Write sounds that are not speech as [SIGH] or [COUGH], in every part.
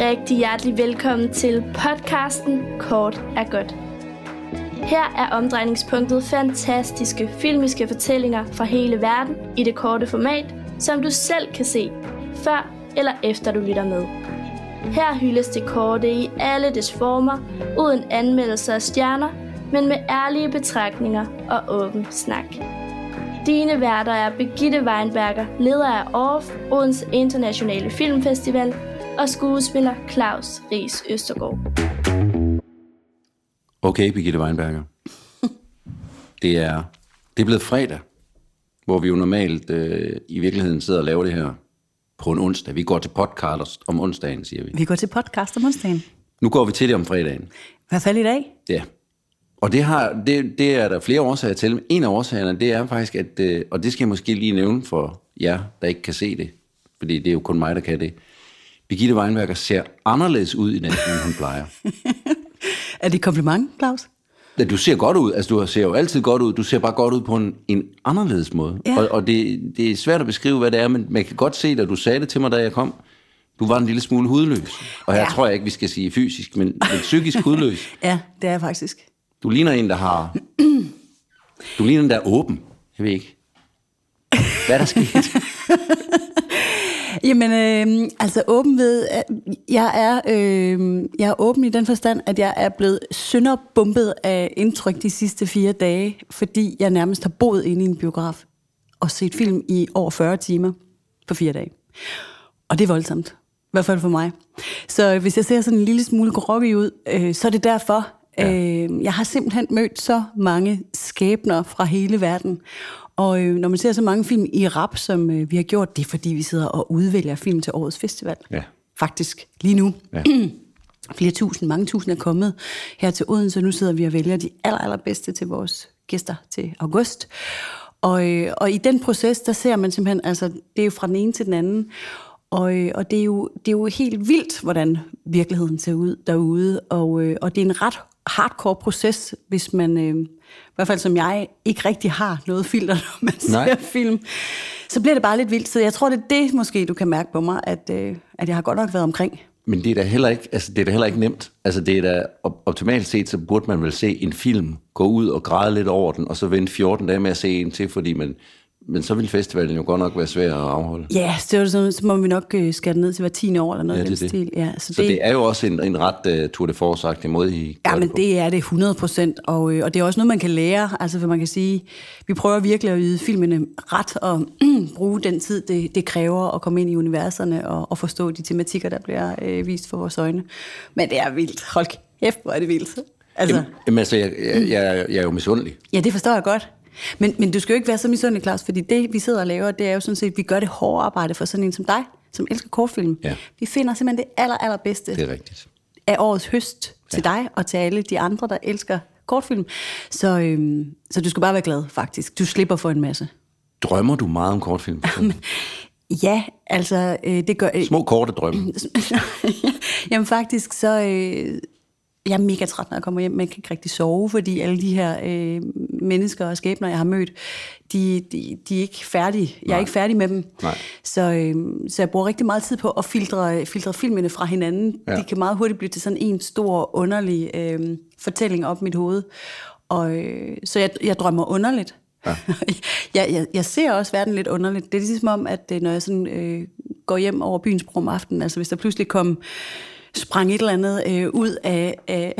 rigtig hjertelig velkommen til podcasten Kort er godt. Her er omdrejningspunktet fantastiske filmiske fortællinger fra hele verden i det korte format, som du selv kan se, før eller efter du lytter med. Her hyldes det korte i alle dets former, uden anmeldelser af stjerner, men med ærlige betragtninger og åben snak. Dine værter er Begitte Weinberger, leder af ORF, Odense Internationale Filmfestival, og skuespiller Claus Ries Østergaard. Okay, Birgitte Weinberger. Det er, det er blevet fredag, hvor vi jo normalt øh, i virkeligheden sidder og laver det her på en onsdag. Vi går til podcast om onsdagen, siger vi. Vi går til podcast om onsdagen. Nu går vi til det om fredagen. I hvert fald i dag. Ja. Og det, har, det, det er der flere årsager til. En af årsagerne, det er faktisk, at, øh, og det skal jeg måske lige nævne for jer, der ikke kan se det, fordi det er jo kun mig, der kan det. Birgitte Weinberger ser anderledes ud i dag, end hun plejer. [LAUGHS] Er det et kompliment, Claus? Ja, du ser godt ud. Altså, du ser jo altid godt ud. Du ser bare godt ud på en, en anderledes måde. Ja. Og, og det, det er svært at beskrive, hvad det er, men man kan godt se, da du sagde det til mig, da jeg kom. Du var en lille smule hudløs. Og her ja. Ja. tror jeg ikke, vi skal sige fysisk, men, men psykisk hudløs. [LAUGHS] Ja, det er jeg faktisk. Du ligner en, der har... Du ligner en, der er åben. Jeg ved ikke. Hvad er der sket? [LAUGHS] Jamen, øh, altså åben ved, at jeg er, øh, jeg er åben i den forstand, at jeg er blevet sønderbumpet af indtryk de sidste fire dage, fordi jeg nærmest har boet inde i en biograf og set film i over 40 timer på fire dage. Og det er voldsomt. I hvert fald for mig. Så hvis jeg ser sådan en lille smule groggy ud, øh, så er det derfor. Ja. Øh, jeg har simpelthen mødt så mange skæbner fra hele verden. Og øh, når man ser så mange film i rap, som øh, vi har gjort, det er fordi, vi sidder og udvælger film til årets festival. Ja. Faktisk, lige nu. Ja. [CLEARS THROAT] Flere tusind, mange tusind er kommet her til Odense. Nu sidder vi og vælger de aller, allerbedste til vores gæster til august. Og, øh, og i den proces, der ser man simpelthen, altså det er jo fra den ene til den anden. Og, øh, og det, er jo, det er jo helt vildt, hvordan virkeligheden ser ud derude. Og, øh, og det er en ret hardcore proces, hvis man, øh, i hvert fald som jeg, ikke rigtig har noget filter, [LAUGHS] når man Nej. ser film. Så bliver det bare lidt vildt. Så jeg tror, det er det måske, du kan mærke på mig, at, øh, at jeg har godt nok været omkring. Men det er da heller ikke, altså det er da heller ikke nemt. Altså det er da op- optimalt set, så burde man vel se en film, gå ud og græde lidt over den, og så vente 14 dage med at se en til, fordi man, men så vil festivalen jo godt nok være svær at afholde. Ja, yes, det sådan, så må vi nok øh, skære det ned til hver 10 år eller noget Ja, ja, det det. stil. Ja, så, Så det er jo også en, en ret uh, Tour de Force-agtig måde, I Ja, men på. det er det 100 procent, og, øh, og det er også noget, man kan lære. Altså, for man kan sige, vi prøver virkelig at yde filmene ret og [CLEARS THROAT] bruge den tid, det, det kræver at komme ind i universerne og, og forstå de tematikker, der bliver øh, vist for vores øjne. Men det er vildt. Hold kæft, hvor er det vildt. Altså, Jamen, jamen altså, jeg, jeg, jeg, jeg er jo misundelig. ja, det forstår jeg godt. Men, men du skal jo ikke være så misundelig, Claus, fordi det, vi sidder og laver, det er jo sådan set, vi gør det hårde arbejde for sådan en som dig, som elsker kortfilm. Ja. Vi finder simpelthen det aller, allerbedste Det er rigtigt. af årets høst til ja. dig og til alle de andre, der elsker kortfilm. Så, øhm, så du skal bare være glad, faktisk. Du slipper for en masse. Drømmer du meget om kortfilm? [LAUGHS] Ja, altså, øh, det gør... Øh, Små korte drømme. [LAUGHS] jamen faktisk, så... Øh, jeg er mega træt, når jeg kommer hjem, men jeg kan ikke rigtig sove, fordi alle de her øh, mennesker og skæbner, jeg har mødt, de, de, de er ikke færdige. Jeg er Nej. ikke færdig med dem. Nej. Så, øh, så jeg bruger rigtig meget tid på at filtre, filtre filmene fra hinanden. Ja. De kan meget hurtigt blive til sådan en stor, underlig øh, fortælling op i mit hoved. Og, øh, så jeg, jeg drømmer underligt. Ja. [LAUGHS] jeg, jeg, jeg ser også verden lidt underligt. Det er ligesom om, at øh, når jeg sådan, øh, går hjem over byens bro om aftenen, altså hvis der pludselig kom sprang et eller andet øh, ud af... af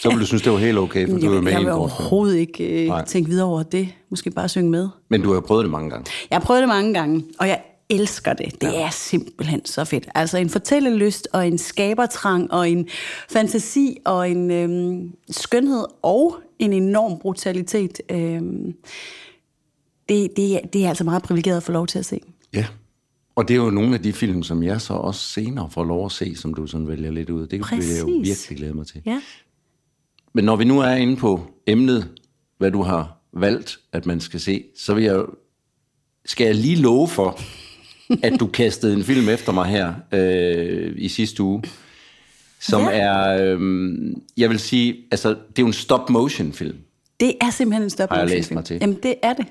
Så vil du synes, det var helt okay, for du [LAUGHS] er jeg, med jeg vil overhovedet ikke Nej. øh, tænke videre over det. Måske bare synge med. Men du har prøvet det mange gange. Jeg har prøvet det mange gange, og jeg elsker det. Det ja. er simpelthen så fedt. Altså en fortællelyst, og en skabertrang, og en fantasi, og en øhm, skønhed, og en enorm brutalitet. Øhm, det, det, er- det er altså meget privilegeret at få lov til at se. Ja. Og det er jo nogle af de film, som jeg så også senere får lov at se, som du sådan vælger lidt ud. Det vil jeg jo Præcis. virkelig glæde mig til. Ja. Men når vi nu er inde på emnet, hvad du har valgt, at man skal se, så vil jeg skal jeg lige love for, at du kastede en film efter mig her øh, i sidste uge, som Ja. er, øh, jeg vil sige, altså det er jo en stop-motion film. Det er simpelthen en stop Har jeg motion læst film. mig til. Jamen, det er det.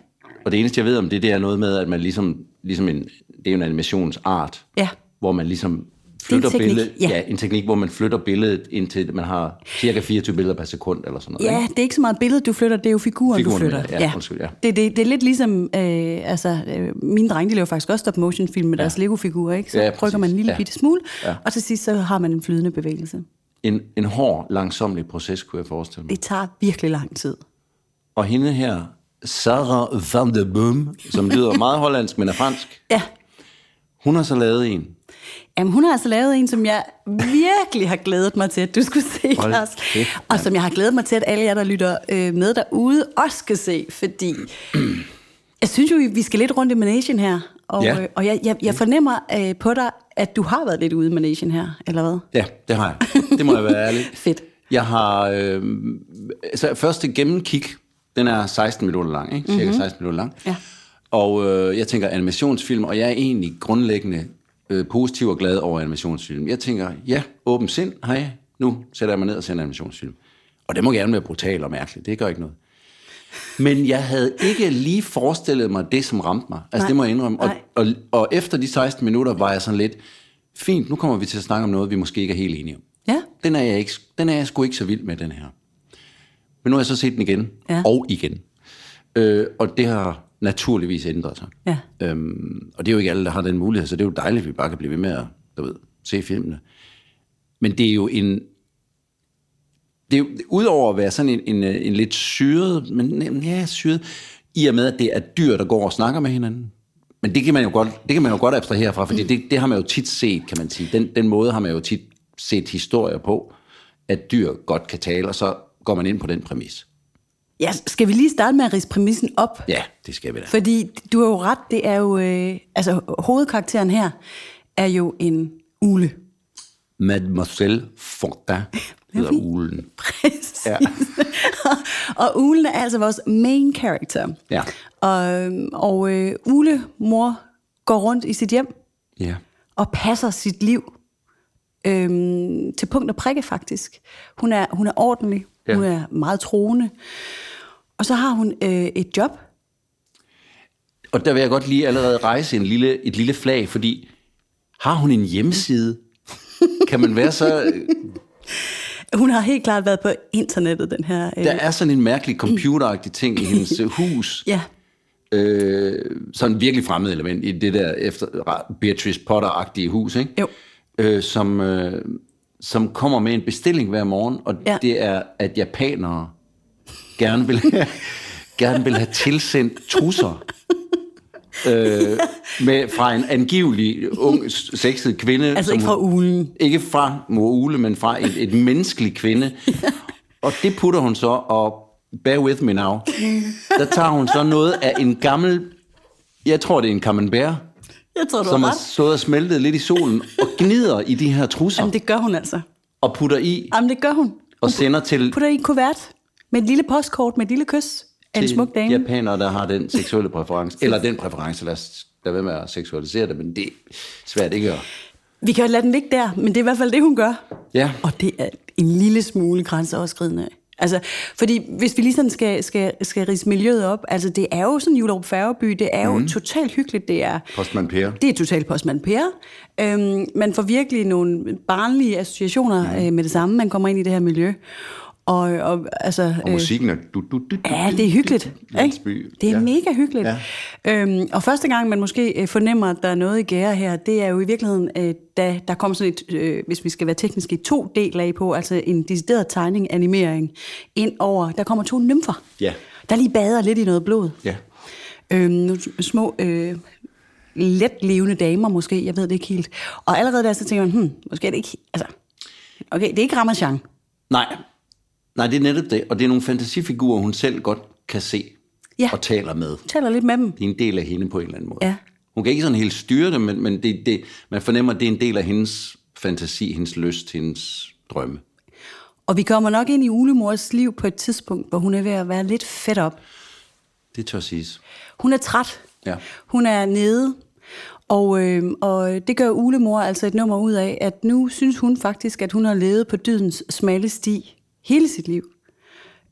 Og det eneste, jeg ved om det, det er noget med, at man ligesom, ligesom en, det er jo en animationsart, Ja. hvor man ligesom flytter teknik, billedet, ja. ja. en teknik, hvor man flytter billedet indtil man har cirka 24 billeder per sekund eller sådan noget. Ja, ikke? det er ikke så meget billedet, du flytter, det er jo figuren, Figuren, du flytter. ja, ja, undskyld, ja. Det, det, det er lidt ligesom, øh, altså, øh, mine drenge, de laver faktisk også stop-motion-film med ja. deres Lego-figurer, ikke? Så Ja, præcis. man en lille Ja. bitte smule, Ja. og til sidst så har man en flydende bevægelse. En, en hård, langsomlig proces, kunne jeg forestille mig. Det tager virkelig lang tid. Og hende her, Sarah van der Boom, som lyder [LAUGHS] meget hollandsk, men er fransk, Ja, hun har så lavet en. Jamen, hun har altså lavet en, som jeg virkelig har glædet mig til, at du skulle se, Lars. Og som jeg har glædet mig til, at alle jer, der lytter øh, med derude, også skal se. Fordi [CLEARS THROAT] jeg synes jo, vi skal lidt rundt i Manation her. Og, Ja. øh, og jeg, jeg, jeg fornemmer øh, på dig, at du har været lidt ude i Manation her, eller hvad? Ja, det har jeg. Det må jeg være ærlig. [LAUGHS] Fedt. Jeg har... Øh, altså, første gennemkig, den er 16 minutter lang, ikke? Cirka 16 minutter lang. Ja. Og øh, jeg tænker animationsfilm, og jeg er egentlig grundlæggende øh, positiv og glad over animationsfilm. Jeg tænker, ja, åben sind, hej, nu sætter jeg mig ned og ser en animationsfilm. Og det må gerne være brutal og mærkeligt, det gør ikke noget. Men jeg havde ikke lige forestillet mig det, som ramte mig. Altså, Nej. det må jeg indrømme. Og, og, og efter de 16 minutter var jeg sådan lidt, fint, nu kommer vi til at snakke om noget, vi måske ikke er helt enige om. Ja. Den er jeg, ikke, den er jeg sgu ikke så vild med, den her. Men nu har jeg så set den igen, Ja. og igen. Øh, og det har naturligvis ændret sig. Ja. Øhm, og det er jo ikke alle, der har den mulighed, så det er jo dejligt, at vi bare kan blive ved med at du ved, se filmene. Men det er jo en... Det er jo, udover at være sådan en, en, øh, en lidt syret, men ja, syret, i og med, at det er dyr, der går og snakker med hinanden. Men det kan man jo godt, det kan man jo godt abstrahere fra, fordi det, det har man jo tit set, kan man sige. Den, den måde har man jo tit set historier på, at dyr godt kan tale, og så går man ind på den præmis. Ja, skal vi lige starte med at rise præmissen op? Ja, det skal vi da. Fordi du har jo ret, det er jo... Øh, altså, hovedkarakteren her er jo en ule. Mademoiselle Fontaine [LAUGHS] hedder ulen. Præcis. Ja. [LAUGHS] og ulen er altså vores main character. Ja. Og, og øh, Ule, mor, går rundt i sit hjem Ja. og passer sit liv øhm, til punkt og prikke faktisk. Hun er, hun er ordentlig, Ja. hun er meget troende. Og så har hun øh, et job. Og der vil jeg godt lige allerede rejse en lille, et lille flag, fordi har hun en hjemmeside? Kan man være så... [LAUGHS] Hun har helt klart været på internettet, den her. Øh, Der er sådan en mærkelig computeragtig ting i hendes øh, [LAUGHS] hus. Ja, Øh, sådan en virkelig fremmed element i det der efter Beatrice Potter-agtige hus, ikke? Jo. Øh, som, øh, som kommer med en bestilling hver morgen, og ja. Det er, at japanere gerne vil, [LAUGHS] gerne vil have tilsendt trusser. [LAUGHS] øh, med, fra en angivelig ung, sexet kvinde. Altså som ikke fra ulen. Ikke fra mor Ule, men fra et, et menneskelig kvinde. [LAUGHS] Og det putter hun så, og bear with me now, der tager hun så noget af en gammel, jeg tror det er en camembert, jeg tror, du som har ret. stået og smeltet lidt i solen, og gnider i de her trusser, Jamen, det gør hun altså. og putter i, Jamen, det gør hun. og sender til, Putter i en kuvert med et lille postkort med et lille kys af en smuk dame. japanere, der har den seksuelle præference. Eller den præference, lad os lade være med at seksualisere det, men det er svært ikke at... Vi kan jo lade den ligge der, men det er i hvert fald det, hun gør. Ja. Og det er en lille smule grænseoverskridende. Altså, fordi hvis vi lige sådan skal, skal, skal rise miljøet op, altså det er jo sådan Julerup Færgeby, det er jo mm. totalt hyggeligt, det er... Postmand Per. Det er totalt postmand Per. Øhm, man får virkelig nogle barnlige associationer mm. øh, med det samme, man kommer ind i det her miljø. Og, og altså... Og musikken er... Du, du, du, Ja, det er hyggeligt. Ikke? Det er Ja. mega hyggeligt. Ja. Øhm, og første gang, man måske øh, fornemmer, at der er noget i gære her, det er jo i virkeligheden, øh, da der kommer sådan et, øh, hvis vi skal være teknisk, et to del af på, altså en decideret tegning, animering, ind over, der kommer to nymfer, Ja. der lige bader lidt i noget blod. Ja. Øhm, nogle små, øh, let levende damer måske, jeg ved det ikke helt. Og allerede der, så tænker man, hmm, måske er det ikke, altså, okay, det er ikke Ramachan. Nej. Nej, det er netop det. Og det er nogle fantasifigurer, hun selv godt kan se Ja. og taler med. Taler lidt med dem. Det er en del af hende på en eller anden måde. Ja. Hun kan ikke sådan helt styre det, men, men det, det, man fornemmer, at det er en del af hendes fantasi, hendes lyst, hendes drømme. Og vi kommer nok ind i Ulemors liv på et tidspunkt, hvor hun er ved at være lidt fedt op. Det tør siges. Hun er træt. Ja. Hun er nede. Og, øh, og det gør Ulemor altså et nummer ud af, at nu synes hun faktisk, at hun har levet på dydens smalle sti hele sit liv.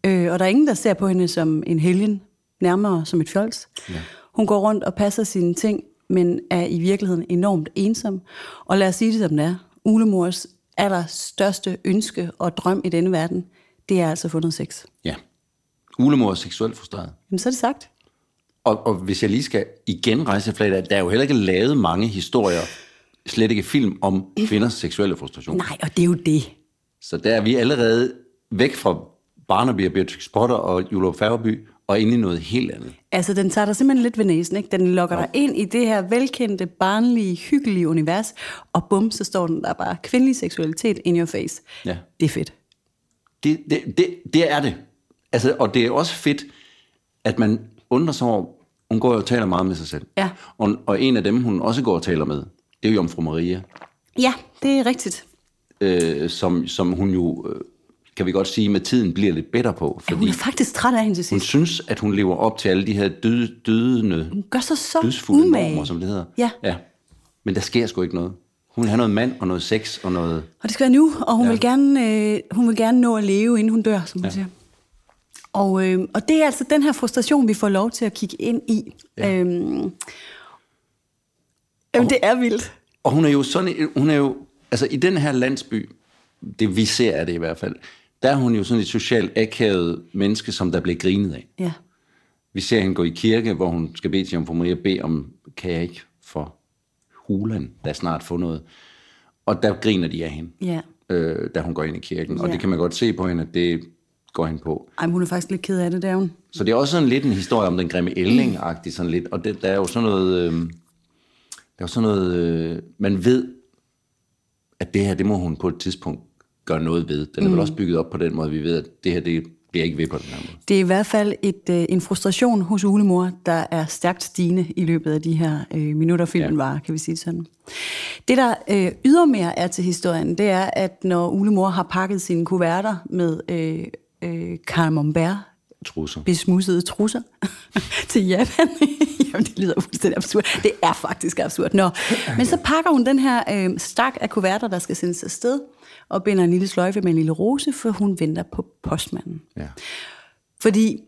Øh, og der er ingen, der ser på hende som en helgen, nærmere som et fjols. Ja. Hun går rundt og passer sine ting, men er i virkeligheden enormt ensom. Og lad os sige det som det er. Ulemors allerstørste ønske og drøm i denne verden, det er altså fundet sex. Ja. Ulemor er seksuelt frustreret. Jamen, så er det sagt. Og, og hvis jeg lige skal igen rejse flaget, der er jo heller ikke lavet mange historier, slet ikke film, om [CLEARS THROAT] kvinders seksuelle frustration. Nej, og det er jo det. Så der er vi allerede væk fra Barnaby og Beatrix Potter og Julo Færgeby, og ind i noget helt andet. Altså, den tager dig simpelthen lidt ved næsen, ikke? Den lokker dig ind i det her velkendte, barnlige, hyggelige univers, og bum, så står den der bare kvindelig seksualitet in your face. Ja. Det er fedt. Det, det, det, det er det. Altså, og det er også fedt, at man undrer sig over, hun går jo og taler meget med sig selv. Ja. Og, og en af dem, hun også går og taler med, det er jo Jomfru Maria, Ja, det er rigtigt. øh, som, som hun jo, øh, kan vi godt sige, med tiden bliver lidt bedre på. Ja, hun Fordi er faktisk træt af hende til hun sidst. synes, at hun lever op til alle de her døde, dødende, Hun gør sig så dødsfulde umage. normer, som det hedder. Ja. ja. Men der sker sgu ikke noget. Hun vil have noget mand og noget sex og noget... Og det skal være nu, og hun, ja. vil, gerne, øh, hun vil gerne nå at leve, inden hun dør, som hun ja. siger. Og, øh, og det er altså den her frustration, vi får lov til at kigge ind i. Ja. Øhm, jamen, det er vildt. Og hun er jo sådan, hun er jo, altså i den her landsby, det vi ser er det i hvert fald, der er hun jo sådan et socialt akavet menneske, som der bliver grinet af. Ja. Vi ser hende gå i kirke, hvor hun skal bede til Jomfru Maria, bede om, kan jeg ikke for hulen, der snart få noget. Og der griner de af hende, Ja. øh, da hun går ind i kirken. Og Ja. det kan man godt se på hende, at det går hende på. Ej, men hun er faktisk lidt ked af det, der hun. Så det er også sådan lidt en historie om den grimme ælling-agtig sådan lidt. Og det, der er jo sådan noget... Øh, der er jo sådan noget... Øh, man ved, at det her, det må hun på et tidspunkt gøre noget ved. Den er vel også bygget op på den måde, at vi ved, at det her, det bliver ikke ved på den her måde. Det er i hvert fald et, øh, en frustration hos Ulemor, der er stærkt stigende i løbet af de her øh, minutter, filmen ja. var, kan vi sige det sådan. Det, der øh, ydermere er til historien, det er, at når Ulemor har pakket sine kuverter med øh, øh, camembert, Trusser. besmussede trusser [LAUGHS] til Japan. [LAUGHS] Jamen, det lyder fuldstændig absurd. Det er faktisk absurd. Nå. Men så pakker hun den her øh, stak af kuverter, der skal sendes afsted, og binder en lille sløjfe med en lille rose, for hun venter på postmanden. Ja. Fordi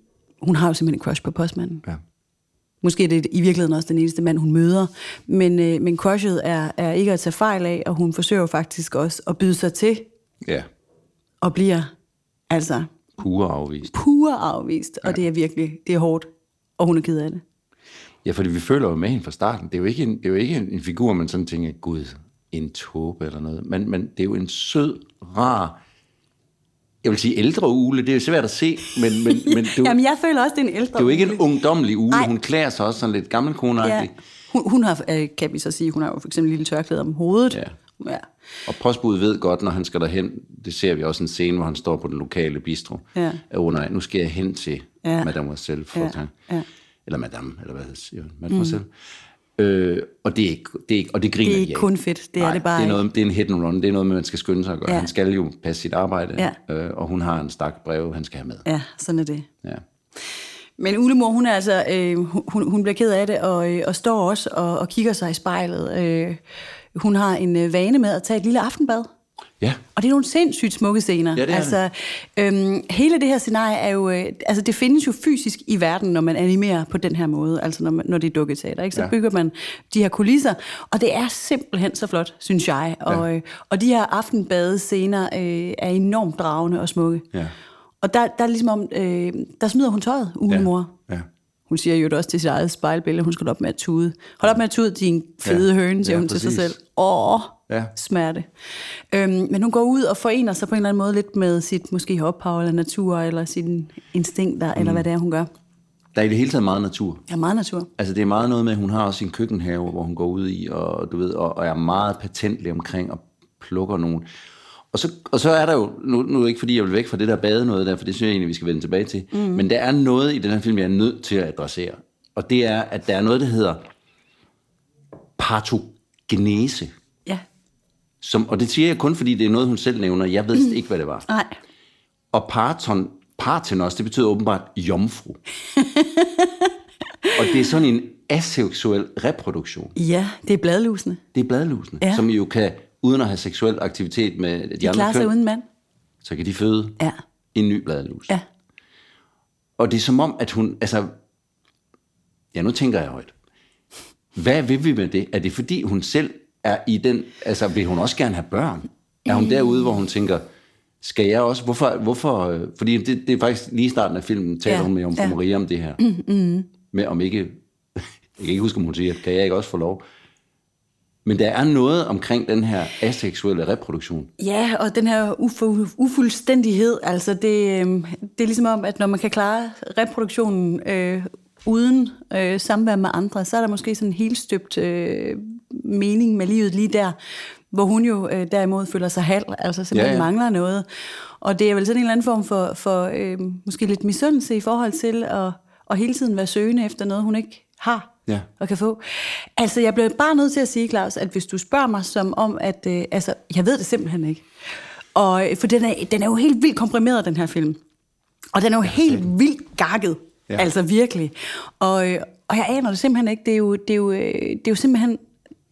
hun har jo simpelthen en crush på postmanden. ja. Måske er det i virkeligheden også den eneste mand, hun møder. Men, øh, men crushet er, er ikke at tage fejl af, og hun forsøger faktisk også at byde sig til, Ja. og bliver altså Pure afvist. pure afvist. Og det er virkelig, det er hårdt, og hun er ked af det. Ja, fordi vi føler jo med hende fra starten. Det er jo ikke en, det er jo ikke en, en figur, man sådan tænker, gud, en tåbe eller noget. Men, men det er jo en sød, rar, jeg vil sige ældre ule, det er jo svært at se, men, men, [LAUGHS] men det, jo, Jamen, jeg føler også, det er en ældre det er jo ikke en ungdomlig ule. Nej. Hun klæder sig også sådan lidt gammelkoneagtigt. Ja. Hun, hun har, øh, kan vi så sige, hun har jo for eksempel en lille tørklæde om hovedet. Ja. ja. Og postbuddet ved godt, når han skal derhen, det ser vi også en scene, hvor han står på den lokale bistro. Ja. Under, nu skal jeg hen til Ja. ja. Mademoiselle Ja, Fortin. ja. Eller Madame, eller hvad siger man? Mademoiselle. Mm. Øh, og det er ikke, det er ikke, og det griner Det er ikke af. kun fedt, det er Nej, det bare det er, noget, det er en hit and run, det er noget, man skal skynde sig at gøre. Ja. Han skal jo passe sit arbejde, Ja. øh, og hun har en stak breve, han skal have med. Ja, sådan er det. Ja. Men Ulemor, hun er altså, øh, hun, hun bliver ked af det, og, øh, og står også og, og kigger sig i spejlet. Øh, hun har en øh, vane med at tage et lille aftenbad. Ja, Og det er nogle sindssygt smukke scener. Ja, det er altså, øhm, hele det her scenarie er jo... Øh, altså, det findes jo fysisk i verden, når man animerer på den her måde. Altså, når, man, når det er dukketeater. Ikke? Så Ja. ja. bygger man de her kulisser. Og det er simpelthen så flot, synes jeg. Og, Ja. øh, og de her aftenbadescener øh, er enormt dragende og smukke. Ja. Og der, der er ligesom om... Øh, der smider hun tøjet, ulemor. ja. Hun siger jo også til sit eget spejlbillede, hun skal op med at tude. Hold op med at tude, din fede Ja. høne, siger Ja, hun til sig præcis. selv. Åh, Ja. smerte. Øhm, men hun går ud og forener sig på en eller anden måde lidt med sit måske ophav eller natur, eller sine instinkter, mm. eller hvad det er, hun gør. Der er i det hele taget meget natur. Ja, meget natur. Altså det er meget noget med, at hun har også sin køkkenhave, hvor hun går ud i, og du ved, og, og er meget patentlig omkring og plukker nogen. Og så, og så er der jo, nu, nu er det ikke fordi, jeg vil væk fra det der bade noget der, for det synes jeg egentlig, vi skal vende tilbage til. Mm. Men der er noget i den her film, jeg er nødt til at adressere. Og det er, at der er noget, der hedder partogenese. Som, og det siger jeg kun, fordi det er noget, hun selv nævner. Jeg ved ikke, hvad det var. Nej. Og parton, partenos, det betyder åbenbart jomfru. [LAUGHS] og det er sådan en aseksuel reproduktion. Ja, det er bladlusene. Det er bladlusene, Ja. som jo kan, uden at have seksuel aktivitet med de, De andre køn, uden mand. så kan de føde Ja. en ny bladlus. Ja. Og det er som om, at hun, altså, ja, nu tænker jeg højt. Hvad vil vi med det? Er det fordi, hun selv er i den, altså vil hun også gerne have børn? Er hun derude, hvor hun tænker, skal jeg også, hvorfor, hvorfor øh, fordi det, det er faktisk lige i starten af filmen, taler Ja, hun med om ja. Maria om det her, mm, med om ikke, [LAUGHS] jeg kan ikke huske, om hun siger, kan jeg ikke også få lov? Men der er noget omkring den her aseksuelle reproduktion. Ja, og den her uf- ufuldstændighed, altså det, øh, det er ligesom om, at når man kan klare reproduktionen øh, uden øh, samvær med andre, så er der måske sådan en helt støbt øh, mening med livet lige der, hvor hun jo øh, derimod føler sig halv, altså simpelthen ja, Ja, ja. ja. mangler noget. Og det er vel sådan en eller anden form for, for øh, måske lidt misundelse i forhold til at, at hele tiden være søgende efter noget, hun ikke har Ja. og kan få. Altså, jeg bliver bare nødt til at sige, Claus, at hvis du spørger mig som om, at øh, altså, jeg ved det simpelthen ikke. Og, øh, for den er, den er jo helt vildt komprimeret, den her film. Og den er jo helt vildt gakket. Ja. Ja. Altså virkelig. Og, øh, og jeg aner det simpelthen ikke. Det er jo, det er jo, øh, det er jo simpelthen...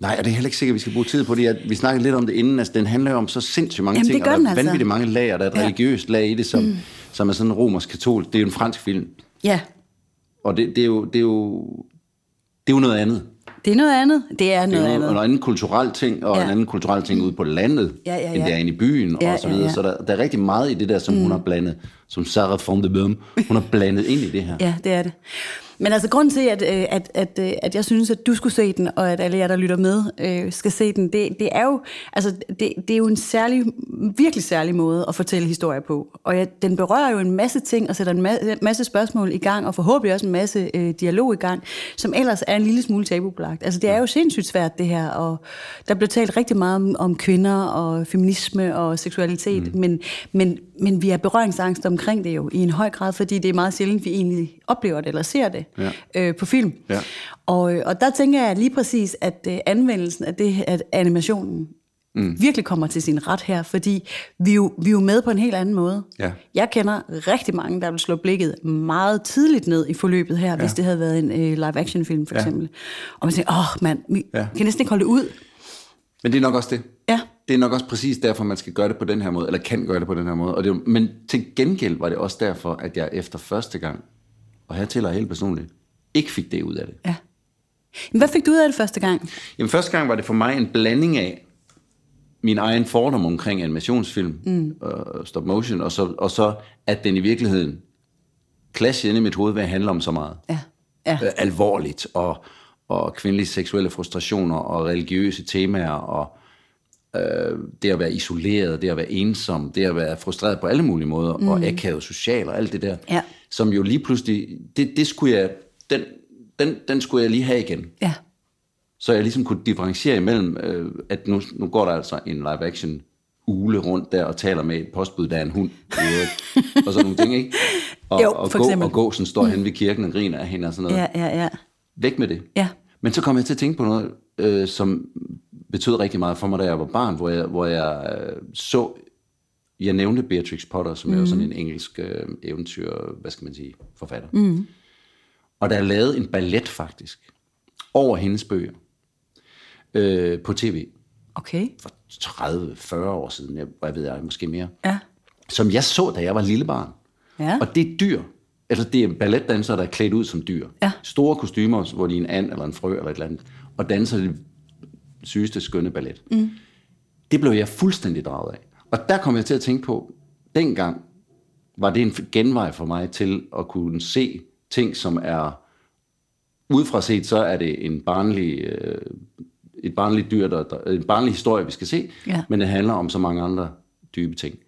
Nej, og det er heller ikke sikkert, at vi skal bruge tid på det. Vi snakkede lidt om det inden. Altså, den handler jo om så sindssygt mange Jamen, det ting, gør og der er altså. vanvittigt mange lag, og der er et Ja. religiøst lag i det, som, mm. som er sådan romersk-katolsk. Det er jo en fransk film, Ja, og det, det, er, jo, det, er, jo, det er jo noget andet. det er noget andet. Det er Det noget er jo andet. en anden kulturel ting, og Ja. ja. en anden kulturel ting ude på landet, Ja, ja, end ja. det er inde i byen, Ja, og så ja, videre. ja. Så der, der er rigtig meget i det der, som mm. hun har blandet, som Sarah von de Bøhm, hun har blandet ind i det her. [LAUGHS] Ja, det er det. Men altså, grunden til, at, øh, at, at, øh, at jeg synes, at du skulle se den, og at alle jer, der lytter med, øh, skal se den, det, det er jo altså, det, det er jo en særlig, virkelig særlig måde at fortælle historier på. Og ja, den berører jo en masse ting, og sætter en masse, masse spørgsmål i gang, og forhåbentlig også en masse øh, dialog i gang, som ellers er en lille smule tabubelagt. Altså, det er jo sindssygt svært, det her, og der bliver talt rigtig meget om, om kvinder, og feminisme, og seksualitet, mm. men, men, men vi er berøringsangst omkring det jo, i en høj grad, fordi det er meget sjældent, vi egentlig oplever det, eller ser det Ja. øh, på film. Ja. Og, øh, og der tænker jeg lige præcis, at øh, anvendelsen af det, at animationen mm. virkelig kommer til sin ret her, fordi vi jo, vi er jo med på en helt anden måde. Ja. Jeg kender rigtig mange, der vil slå blikket meget tidligt ned i forløbet her, ja. hvis det havde været en øh, live-action-film for Ja. eksempel. Og man tænker, åh mand, vi Ja. kan næsten ikke holde det ud. Men det er nok også det. Ja. Det er nok også præcis derfor, man skal gøre det på den her måde, eller kan gøre det på den her måde. Og det, men til gengæld var det også derfor, at jeg efter første gang, og her tæller jeg helt personligt, ikke fik det ud af det. Ja. Men hvad fik du ud af det første gang? Jamen første gang var det for mig en blanding af min egen fordom omkring animationsfilm, mm. og stop motion, og så, og så at den i virkeligheden clashede ind i mit hoved ved at handle om så meget. Ja. Ja. øh, alvorligt, og, og kvindelige seksuelle frustrationer, og religiøse temaer, og øh, det at være isoleret, det at være ensom, det at være frustreret på alle mulige måder, mm. og akavet social, og alt det der, Ja. Som jo lige pludselig, det, det skulle jeg, den, den, den skulle jeg lige have igen. Ja. Så jeg ligesom kunne differentiere imellem, øh, at nu, nu går der altså en live-action ule rundt der og taler med et postbud, der er en hund, [LAUGHS] og sådan nogle ting, ikke? Og, Jo, og, for gå, eksempel. og gåsen står mm. hen ved kirken og griner af hende og sådan noget. Ja, ja, ja. Væk med det. Ja. Men så kom jeg til at tænke på noget, øh, som betød rigtig meget for mig, da jeg var barn, hvor jeg, hvor jeg øh, så, jeg nævnte Beatrix Potter, som mm. er jo sådan en engelsk øh, eventyr, hvad skal man sige, forfatter. Mm. Og der er lavet en ballet faktisk, over hendes bøger, øh, på tv, Okay. for 30-40 år siden, jeg, hvad ved jeg, måske mere, Ja. som jeg så, da jeg var lille barn. Ja. Og det er dyr. Altså, det er balletdansere, der er klædt ud som dyr. Ja. Store kostymer, hvor de er en and eller en frø eller et eller andet, og danser det sygeste, skønne ballet. Mm. Det blev jeg fuldstændig draget af. Og der kom jeg til at tænke på, dengang var det en genvej for mig til at kunne se ting, som er udefra set, så er det en barnlig, øh, et barnligt dyr, der, der, en barnlig historie, vi skal se, Ja. men det handler om så mange andre dybe ting.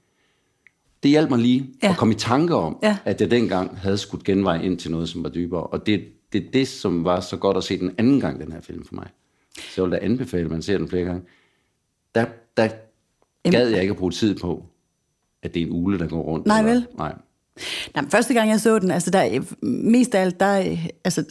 Det hjalp mig lige Ja. at komme i tanke om, Ja. at jeg dengang havde skudt genvej ind til noget, som var dybere. Og det er det, det, som var så godt at se den anden gang, den her film for mig. Så jeg vil da anbefale, at man ser den flere gange. Der, der gad jeg ikke at bruge tid på, at det er en ule, der går rundt. Nej, vel? Nej. Nej, men første gang jeg så den, altså der, mest af alt, der, altså,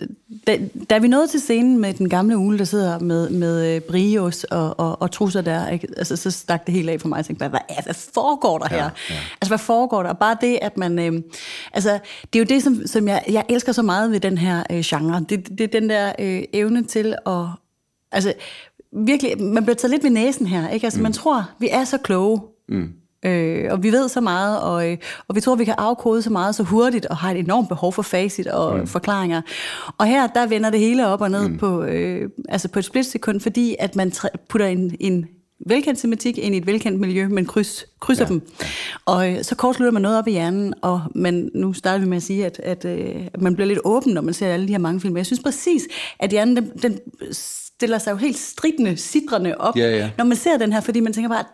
da, da vi nåede til scenen med den gamle ule, der sidder med, med øh, brios og, og, og trusser der, ikke? Altså, så stak det helt af for mig. Jeg tænkte, hvad, hvad, hvad foregår der her? Ja, ja. Altså, hvad foregår der? Og bare det, at man... Øh, altså, det er jo det, som, som jeg, jeg elsker så meget ved den her øh, genre. Det, det er den der øh, evne til at... Altså, virkelig, man bliver taget lidt ved næsen her, ikke? Altså, mm. man tror, vi er så kloge. Mm. Øh, og vi ved så meget, og, øh, og vi tror, vi kan afkode så meget så hurtigt, og har et enormt behov for facit og mm. forklaringer. Og her, der vender det hele op og ned mm. på, øh, altså på et splitsekund, fordi at man putter en, en velkendt tematik ind i et velkendt miljø, men kryds, krydser ja. dem. Og øh, så kortslutter man noget op i hjernen, og man, nu starter vi med at sige, at, at, øh, at man bliver lidt åben, når man ser alle de her mange film. Jeg synes præcis, at hjernen den, den stiller sig jo helt stridende, sidrende op, ja, ja. når man ser den her, fordi man tænker bare,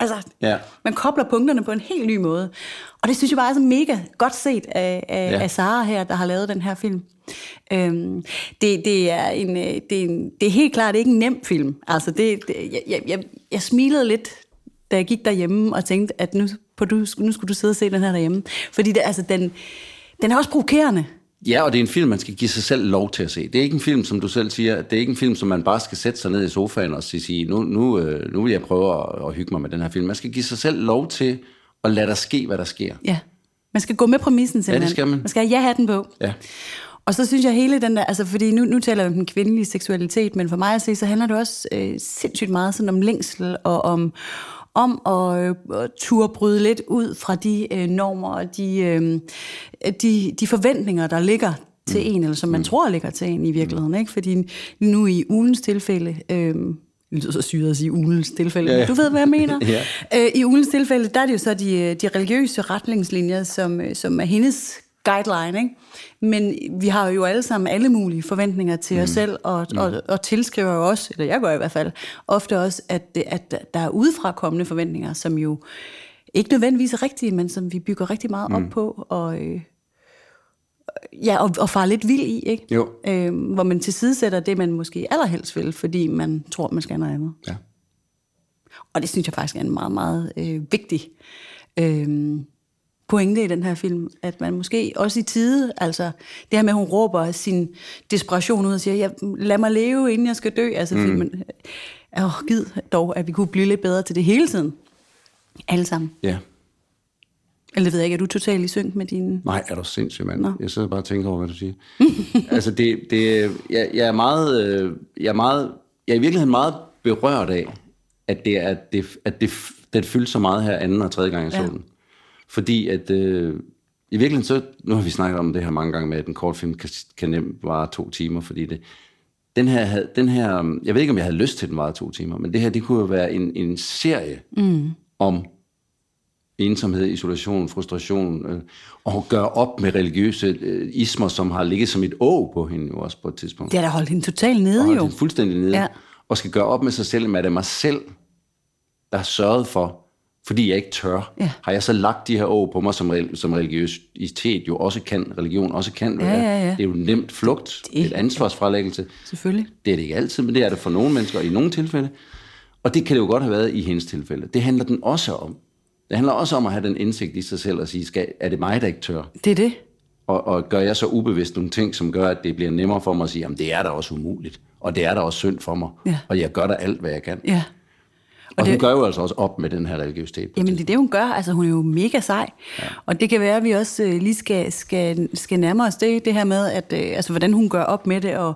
Altså, ja. man kobler punkterne på en helt ny måde. Og det synes jeg bare er så mega godt set af, af, ja. af Sara her, der har lavet den her film. Øhm, det, det, er en, øh, det, er en, det er helt klart ikke en nem film. Altså, det, det, jeg, jeg, jeg smilede lidt, da jeg gik derhjemme og tænkte, at nu, på, du, nu skulle du sidde og se den her derhjemme. Fordi det, altså, den, den er også provokerende. Ja, og det er en film, man skal give sig selv lov til at se. Det er ikke en film, som du selv siger, det er ikke en film, som man bare skal sætte sig ned i sofaen og sige, nu, nu, øh, nu vil jeg prøve at, at hygge mig med den her film. Man skal give sig selv lov til at lade der ske, hvad der sker. Ja, man skal gå med præmissen simpelthen. Ja, det skal man. Man skal have ja-hatten på. Ja. Og så synes jeg hele den der, altså fordi nu, nu taler vi om den kvindelige seksualitet, men for mig at se, så handler det også øh, sindssygt meget sådan om længsel og om, om at, øh, turde bryde lidt ud fra de øh, normer og de, øh, de, de forventninger, der ligger til mm. en, eller som man mm. tror ligger til en i virkeligheden. Ikke? Fordi nu i ugens tilfælde... Øh, det lyder så syret at sige ugens tilfælde, ja, ja. du ved, hvad jeg mener. [LAUGHS] ja. øh, I ugens tilfælde, der er det jo så de, de religiøse retningslinjer, som, øh, som er hendes guideline, ikke? Men vi har jo alle sammen alle mulige forventninger til mm. os selv, og, mm. og, og tilskriver jo også, eller jeg gør i hvert fald, ofte også, at, at der er udefra kommende forventninger, som jo ikke nødvendigvis er rigtige, men som vi bygger rigtig meget op mm. på, og, øh, ja, og, og far lidt vild i, ikke? Jo. Øh, hvor man tilsidesætter det, man måske allerhelst vil, fordi man tror, man skal noget andet. Ja. Og det synes jeg faktisk er en meget, meget øh, vigtig øh, pointe i den her film, at man måske også i tide, altså det her med, at hun råber sin desperation ud og siger, ja, lad mig leve, inden jeg skal dø, altså mm. filmen, åh, oh, gid dog, at vi kunne blive lidt bedre til det hele tiden. Alle sammen. Ja. Eller ved jeg ikke, er du totalt i synk med din... Nej, er du sindssyg, mand. Nå. Jeg sidder bare og tænker over, hvad du siger. [LAUGHS] altså, det, det, jeg, jeg, er meget, øh, jeg er meget, jeg er i virkeligheden meget berørt af, at det, er, at det, at det, det fyldte så meget her anden og tredje gang, jeg ja. så den. Fordi at, øh, i virkeligheden så, nu har vi snakket om det her mange gange med, at en kortfilm kan, kan nemt vare to timer, fordi det, den her, den her, jeg ved ikke, om jeg havde lyst til, at den var to timer, men det her, det kunne jo være en, en serie mm. om ensomhed, isolation, frustration, øh, og gøre op med religiøse øh, ismer, som har ligget som et å på hende jo også på et tidspunkt. Det har da holdt hende totalt nede og jo. Hende fuldstændig nede. Ja. Og skal gøre op med sig selv, med det er mig selv, der har sørget for, fordi jeg ikke tør, ja. har jeg så lagt de her å på mig, som, som religiøsitet jo også kan, religion også kan være. Ja, ja, ja. Det er jo nemt flugt, det, et ansvarsfralæggelse. Selvfølgelig. Det er det ikke altid, men det er det for nogle mennesker, i nogle tilfælde. Og det kan det jo godt have været i hendes tilfælde. Det handler den også om. Det handler også om at have den indsigt i sig selv og sige, skal, er det mig, der ikke tør? Det er det. Og, og gør jeg så ubevidst nogle ting, som gør, at det bliver nemmere for mig at sige, jamen det er da også umuligt, og det er da også synd for mig, ja. og jeg gør da alt, hvad jeg kan. Ja. Og, det, hun gør jo altså også op med den her religiøsitet. Jamen det er det, hun gør. Altså hun er jo mega sej. Ja. Og det kan være, at vi også øh, lige skal, skal, skal nærme os det, det her med, at, øh, altså, hvordan hun gør op med det, og,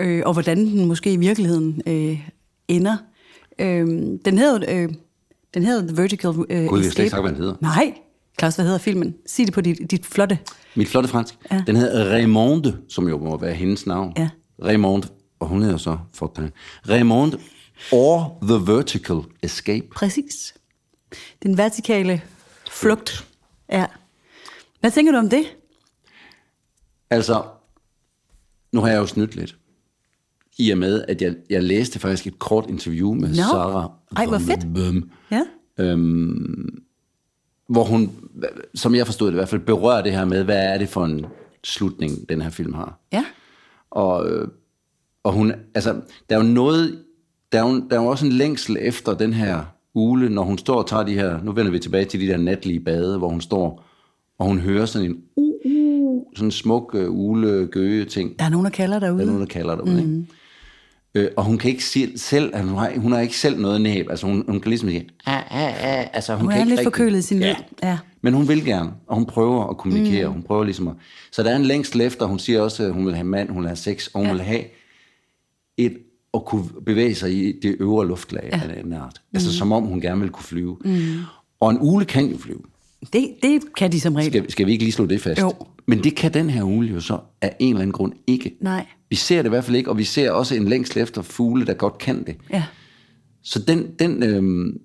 øh, og hvordan den måske i virkeligheden øh, ender. Øh, den hedder... Øh, den hedder The Vertical uh, Gud, jeg slet ikke hvad den hedder. Nej. Klaus, hvad hedder filmen? Sig det på dit, dit flotte. Mit flotte fransk. Ja. Den hedder Raymonde, som jo må være hendes navn. Ja. Raymonde, og hun hedder så Fortin. Raymonde or The Vertical Escape. Præcis. Den vertikale flugt. Ja. Hvad tænker du om det? Altså, nu har jeg jo snydt lidt i og med, at jeg, jeg læste faktisk et kort interview med no. Sarah. Ej, hvor fedt. Bøm, ja. øhm, hvor hun, som jeg forstod det i hvert fald, berører det her med, hvad er det for en slutning, den her film har. Ja. Og, øh, og hun, altså, der er jo noget, der er jo, der er jo også en længsel efter den her ule, når hun står og tager de her, nu vender vi tilbage til de der natlige bade, hvor hun står, og hun hører sådan en uh, uh, sådan en smuk uh, ule gøge ting. Der er nogen, der kalder derude. Der er nogen, der kalder derude, mm. ikke? Øh, og hun kan ikke sige selv, at hun har, hun har ikke selv noget næb. Altså hun, hun kan ligesom sige, ah, ah, ah. Altså, hun, hun kan er ikke lidt rigtig, forkølet i sin ja. ja. Men hun vil gerne, og hun prøver at kommunikere. Mm. Hun prøver ligesom at, så der er en længsel efter, hun siger også, at hun vil have mand, hun vil have sex, og hun ja. vil have et at kunne bevæge sig i det øvre luftlag ja. af den art. Altså mm. som om hun gerne vil kunne flyve. Mm. Og en ule kan jo flyve. Det, det kan de som regel. Skal, skal vi ikke lige slå det fast? Jo. Men det kan den her ule jo så af en eller anden grund ikke. Nej. Vi ser det i hvert fald ikke, og vi ser også en længsel efter fugle, der godt kan det. Ja. Så den, den, øhm,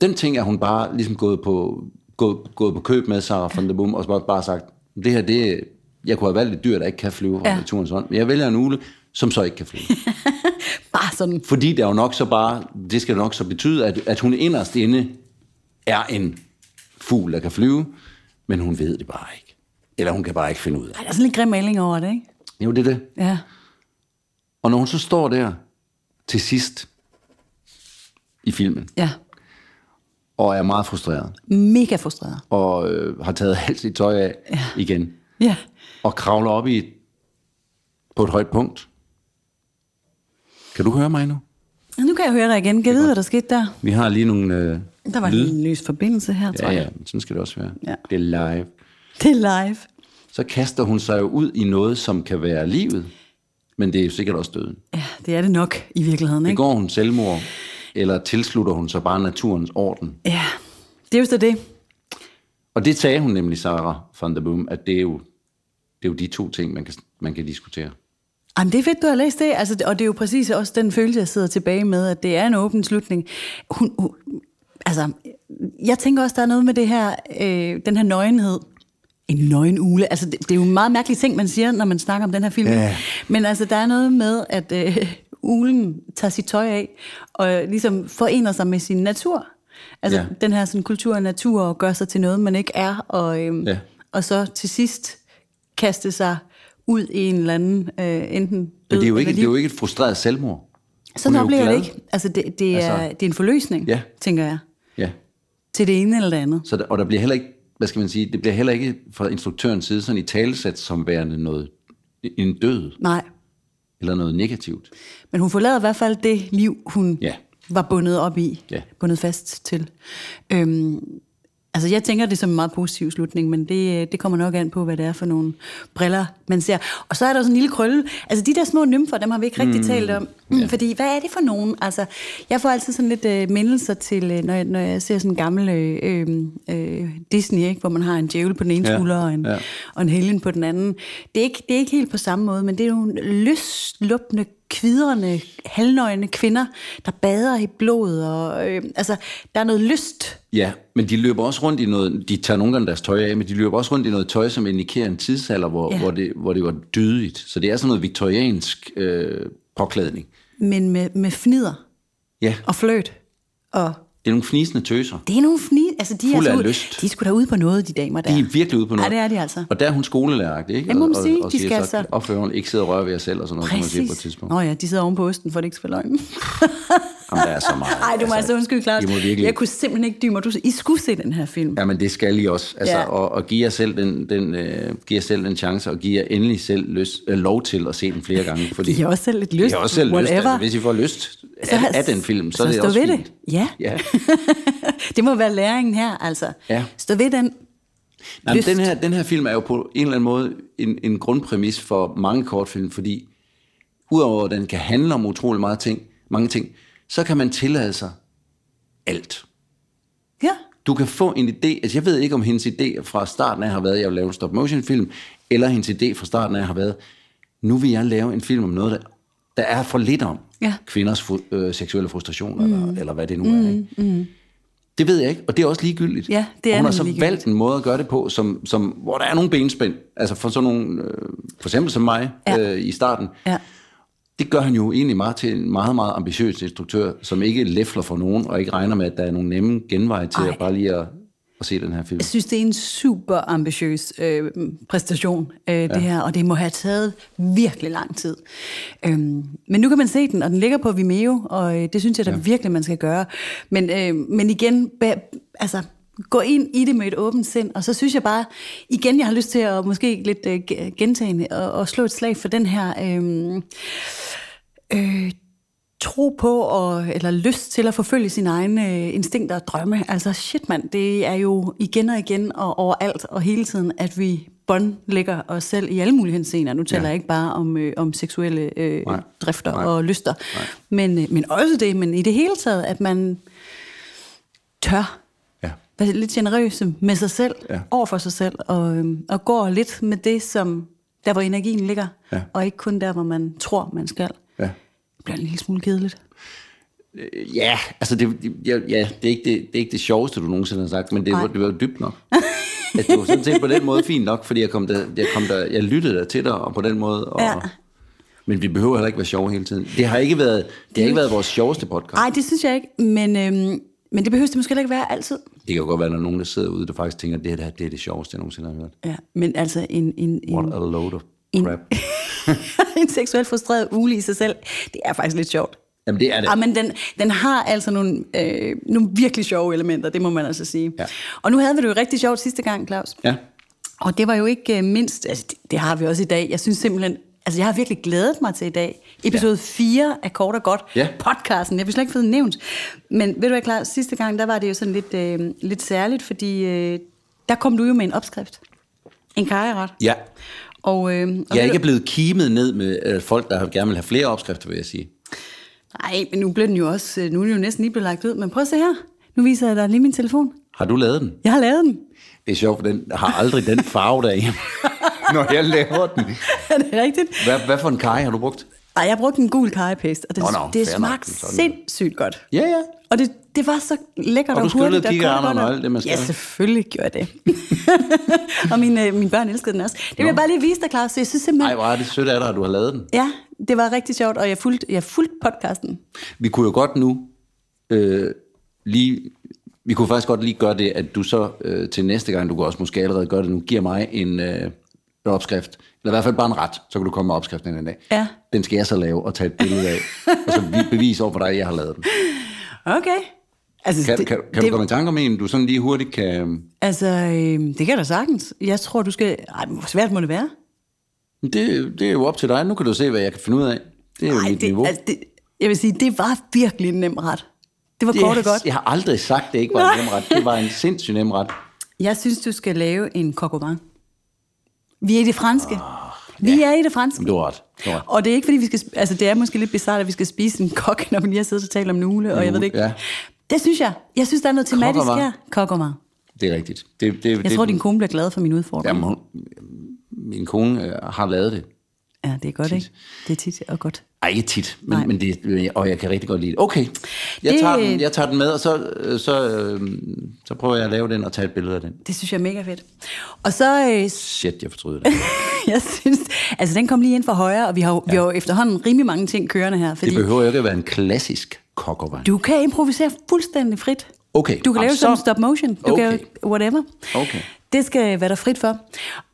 den ting er hun bare ligesom gået på, gået, gået på køb med Sarah von der Boom, og så bare, bare sagt, det her, det, jeg kunne have valgt et dyr, der ikke kan flyve fra Ja. naturens hånd, men jeg vælger en ugle, som så ikke kan flyve. [LAUGHS] Bare sådan. Fordi det er jo nok så bare, det skal nok så betyde, at, at hun inderst inde er en fugl, der kan flyve, men hun ved det bare ikke. Eller hun kan bare ikke finde ud af Ej, det. der er sådan lidt grim maling over det, ikke? Jo, det er det. Ja. Og når hun så står der til sidst i filmen, Ja. og er meget frustreret, Mega frustreret. og øh, har taget [LAUGHS] alt sit tøj af ja. igen, Ja. og kravler op i et, på et højt punkt. Kan du høre mig nu? Nu kan jeg høre dig igen. Kan vide, hvad der skete der? Vi har lige nogle øh, Der var lyd. en løs forbindelse her, tror Ja, jeg. ja, men sådan skal det også være. Ja. Det er live. Det er live. Så kaster hun sig jo ud i noget, som kan være livet, men det er jo sikkert også døden. Ja, det er det nok i virkeligheden, ikke? Begår hun selvmord, eller tilslutter hun sig bare naturens orden? Ja, det er jo så det. Og det sagde hun nemlig, Sarah van der Boom, at det er jo, det er jo de to ting, man kan, man kan diskutere. Jamen, det er fedt, du har læst det. Altså, og det er jo præcis også den følelse, jeg sidder tilbage med, at det er en åben slutning. Hun, hun, altså, jeg tænker også, der er noget med det her, øh, den her nøgenhed. En nøgen ule. Altså, det, det er jo en meget mærkelig ting, man siger, når man snakker om den her film. Ja. Men altså, der er noget med, at øh, ulen tager sit tøj af, og ligesom forener sig med sin natur. Altså, Ja. den her sådan, kultur og natur, og gør sig til noget, man ikke er. Og, øhm, Ja. og så til sidst kaste sig ud i en eller anden, øh, enten Men det er, jo ikke, det er jo ikke et frustreret selvmord. Hun Sådan jo oplever jeg det ikke. Altså, det, det, er, Altså- det er en forløsning, Ja. tænker jeg, Ja. til det ene eller det andet. Så der, og der bliver heller ikke, hvad skal man sige, det bliver heller ikke fra instruktørens side sådan i talesat som værende noget, en død, Nej, eller noget negativt. men hun forlader i hvert fald det liv, hun Ja. var bundet op i, Ja. bundet fast til. Øhm, altså, jeg tænker det som en meget positiv slutning, men det, det kommer nok an på, hvad det er for nogle briller, man ser. Og så er der sådan en lille krølle. Altså, de der små nymfer, dem har vi ikke rigtig mm. talt om. Ja. Fordi, hvad er det for nogen? Altså, jeg får altid sådan lidt øh, mindelser til, øh, når, jeg, når jeg ser sådan en gammel øh, øh, øh, Disney, ikke? hvor man har en djævel på den ene Ja, skulder og en, ja. og en helgen på den anden. Det er, ikke, det er ikke helt på samme måde, men det er nogle løsluppende, kvidrende, halvnøgne kvinder, der bader i blod. Og, øh, altså, der er noget lyst. Ja, men de løber også rundt i noget, de tager nogle gange deres tøj af, men de løber også rundt i noget tøj, som indikerer en tidsalder, hvor, Ja. hvor, det, hvor det var dydigt. Så det er sådan noget viktoriansk øh, påklædning. men med, med fnider Ja, og fløt. Og det er nogle fnisende tøser. det er nogle fni, altså de Fuld er, af så, lyst. de sgu da ude på noget, de damer der. De er virkelig ude på noget. Ja, det er de altså. Og der er hun skolelæreragtig, ikke? Det må man og, sige, og, og de siger skal så, altså- opføreren ikke sidde og røre ved jer selv, og sådan noget, som man siger på et Præcis. tidspunkt. Nå ja, de sidder oven på osten, for det ikke skal løgn. [LAUGHS] Jamen, der er så meget. Ej, du må altså undskylde, Claus. Virkelig... Jeg kunne simpelthen ikke mig. Du, I skulle se den her film. Jamen, det skal I også. Altså, Ja. ja. og, og give jer selv den, den, øh, give jer selv den chance, og give jer endelig selv lyst, øh, lov til at se den flere gange. [LAUGHS] Fordi har også selv lidt lyst. Har også selv lyst. whatever. Altså, hvis I får lyst af, af den film, så, så er det også ved fint. det. Ja. Ja. [LAUGHS] det må være læringen her, altså. Ja. Stå ved den. Nej, den, her, den her film er jo på en eller anden måde en, en grundpræmis for mange kortfilm, fordi udover at den kan handle om utrolig meget ting, mange ting, så kan man tillade sig alt. Ja. Du kan få en idé, altså jeg ved ikke om hendes idé fra starten af har været, at jeg vil lave en stop motion film, eller hendes idé fra starten af har været, nu vil jeg lave en film om noget, der, der er for lidt om Ja. kvinders øh, seksuelle frustrationer, mm. eller, eller hvad det nu er. Ikke? Mm. Det ved jeg ikke, og det er også ligegyldigt. Ja, det er og hun har så ligegyldigt. valgt en måde at gøre det på, som, som, hvor der er nogle benspænd, altså for sådan nogle, øh, for eksempel som mig Ja. øh, i starten, Ja. det gør han jo egentlig meget til en meget, meget ambitiøs instruktør, som ikke læfler for nogen, og ikke regner med, at der er nogle nemme genveje til Ej. at bare lige at, at se den her film. Jeg synes, det er en super ambitiøs øh, præstation, øh, ja. det her, og det må have taget virkelig lang tid. Øhm, men nu kan man se den, og den ligger på Vimeo, og øh, det synes jeg da ja. virkelig, man skal gøre. Men, øh, men igen, ba- altså, gå ind i det med et åbent sind, og så synes jeg bare, igen, jeg har lyst til at måske lidt øh, ge- gentagende og, og slå et slag for den her... Øh, øh, tro på og, eller lyst til at forfølge sine egne øh, instinkter og drømme. Altså shit mand, det er jo igen og igen og overalt og hele tiden, at vi båndlægger os selv i alle mulige henseender. Nu taler Ja. jeg ikke bare om, øh, om seksuelle øh, Nej. drifter Nej. og lyster, men, øh, men også det, men i det hele taget, at man tør Ja. være lidt generøse med sig selv, Ja. over for sig selv, og, øhm, og går lidt med det, som der, hvor energien ligger, Ja. og ikke kun der, hvor man tror, man skal. Ja. Det bliver en lille smule kedeligt. Ja, altså det, ja, ja, det, er ikke det, det er ikke det sjoveste, du nogensinde har sagt, men det, Nej. det var jo dybt nok. altså, det var sådan set på den måde fint nok, fordi jeg, kom der, jeg, kom der, jeg lyttede der til dig, og på den måde. Og, Ja. Men vi behøver heller ikke være sjove hele tiden. Det har ikke været, det har ikke været vores sjoveste podcast. Nej, det synes jeg ikke, men, øhm, men det behøver det måske heller ikke være altid. Det kan jo godt være, at der er nogen, der sidder ude, der faktisk tænker, at det her det er det sjoveste, jeg nogensinde har hørt. Ja, men altså en, en, What en, a load of crap. en [LAUGHS] [LAUGHS] seksuelt frustreret ugle i sig selv, det er faktisk lidt sjovt. Jamen det er det. Ja, men den, den har altså nogle, øh, nogle virkelig sjove elementer, det må man altså sige. Ja. Og nu havde vi det jo rigtig sjovt sidste gang, Claus. Ja. Og det var jo ikke øh, mindst, altså det, det har vi også i dag. Jeg synes simpelthen, altså jeg har virkelig glædet mig til i dag. Episode ja. 4 af Kort og Godt, Ja. podcasten. Jeg har slet ikke fået nævnt. Men ved du hvad, Claus, sidste gang, der var det jo sådan lidt, øh, lidt særligt, fordi øh, der kom du jo med en opskrift. En kajeret. ja. Og, øh, og Jeg er ikke du- blevet kimet ned med øh, folk, der gerne vil have flere opskrifter, vil jeg sige. Nej, men nu blev den jo også, øh, nu er den jo næsten lige blevet lagt ud. Men prøv at se her. Nu viser jeg dig lige min telefon. Har du lavet den? Jeg har lavet den. Det er sjovt, for den har aldrig den farve derhjemme, [LAUGHS] når jeg laver den. [LAUGHS] er det rigtigt? Hvad, hvad for en kaj har du brugt? Nej, jeg brugte en gul kajepaste, og det, Nå, nå, det smagte sindssygt godt. Ja, ja. Og det, det var så lækkert Og og, du skyllede hurtigt. kikærterne godt, og alt det, man skal. Ja, selvfølgelig gjorde jeg det. [LAUGHS] og mine, øh, mine børn elskede den også. Det vil jeg bare lige vise dig, Claus. Så jeg synes Ej, simpelthen... hvor er det sødt af dig, at du har lavet den. Ja, det var rigtig sjovt, og jeg fulgte, jeg fulgte podcasten. Vi kunne jo godt nu øh, lige... Vi kunne faktisk godt lige gøre det, at du så øh, til næste gang, du kan også måske allerede gøre det nu, giver mig en, øh, en opskrift, eller i hvert fald bare en ret, så kan du komme med opskriften en dag. Ja. Den skal jeg så lave og tage et billede af, og så vi- bevise over for dig, at jeg har lavet den. Okay. Altså, Kan, det, kan, kan det, du komme i tanke om en, du sådan lige hurtigt kan... Altså, øh, det kan da sagtens. Jeg tror, du skal... Ej, hvor svært må det være? Det, det er jo op til dig. Nu kan du se, hvad jeg kan finde ud af. Det er jo Ej, mit det, niveau. altså, det, jeg vil sige, det var virkelig en nem ret. Det var kort og godt. Jeg har aldrig sagt, det ikke var en nem ret. Det var en sindssygt nem ret. Jeg synes, du skal lave en vin. Vi er i det franske. Vi er i det franske. Du har ret. Og det er ikke fordi, vi skal... Altså, det er måske lidt bizarrt, at vi skal spise en kok, [LAUGHS] når vi lige har siddet og talt om nule, og jeg ved det ikke. Ja. Det synes jeg. Jeg synes, der er noget tematisk vin. her. Vin. Det er rigtigt. Det, det, Jeg det, tror, din kone bliver glad for min udfordring. Jamen, hun, min kone øh, har lavet det. Ja, det er godt, ikke? Det er tit og godt. Ej, ikke tit, men, Nej. men det, og jeg kan rigtig godt lide det. Okay, jeg, Det- tager den, jeg tager den med, og så, øh, så, øh, så prøver jeg at lave den og tage et billede af den. Det synes jeg er mega fedt. Og så, øh, Shit, jeg fortryder det. [LAUGHS] jeg synes, altså den kom lige ind fra højre, og vi har, jo- vi har jo efterhånden rimelig mange ting kørende her, fordi Det behøver jo ikke at være en klassisk kokovan. du kan improvisere fuldstændig frit. Okay, Du kan lave så- sådan stop motion. Du Okay. kan whatever. Okay. Det skal være der frit for.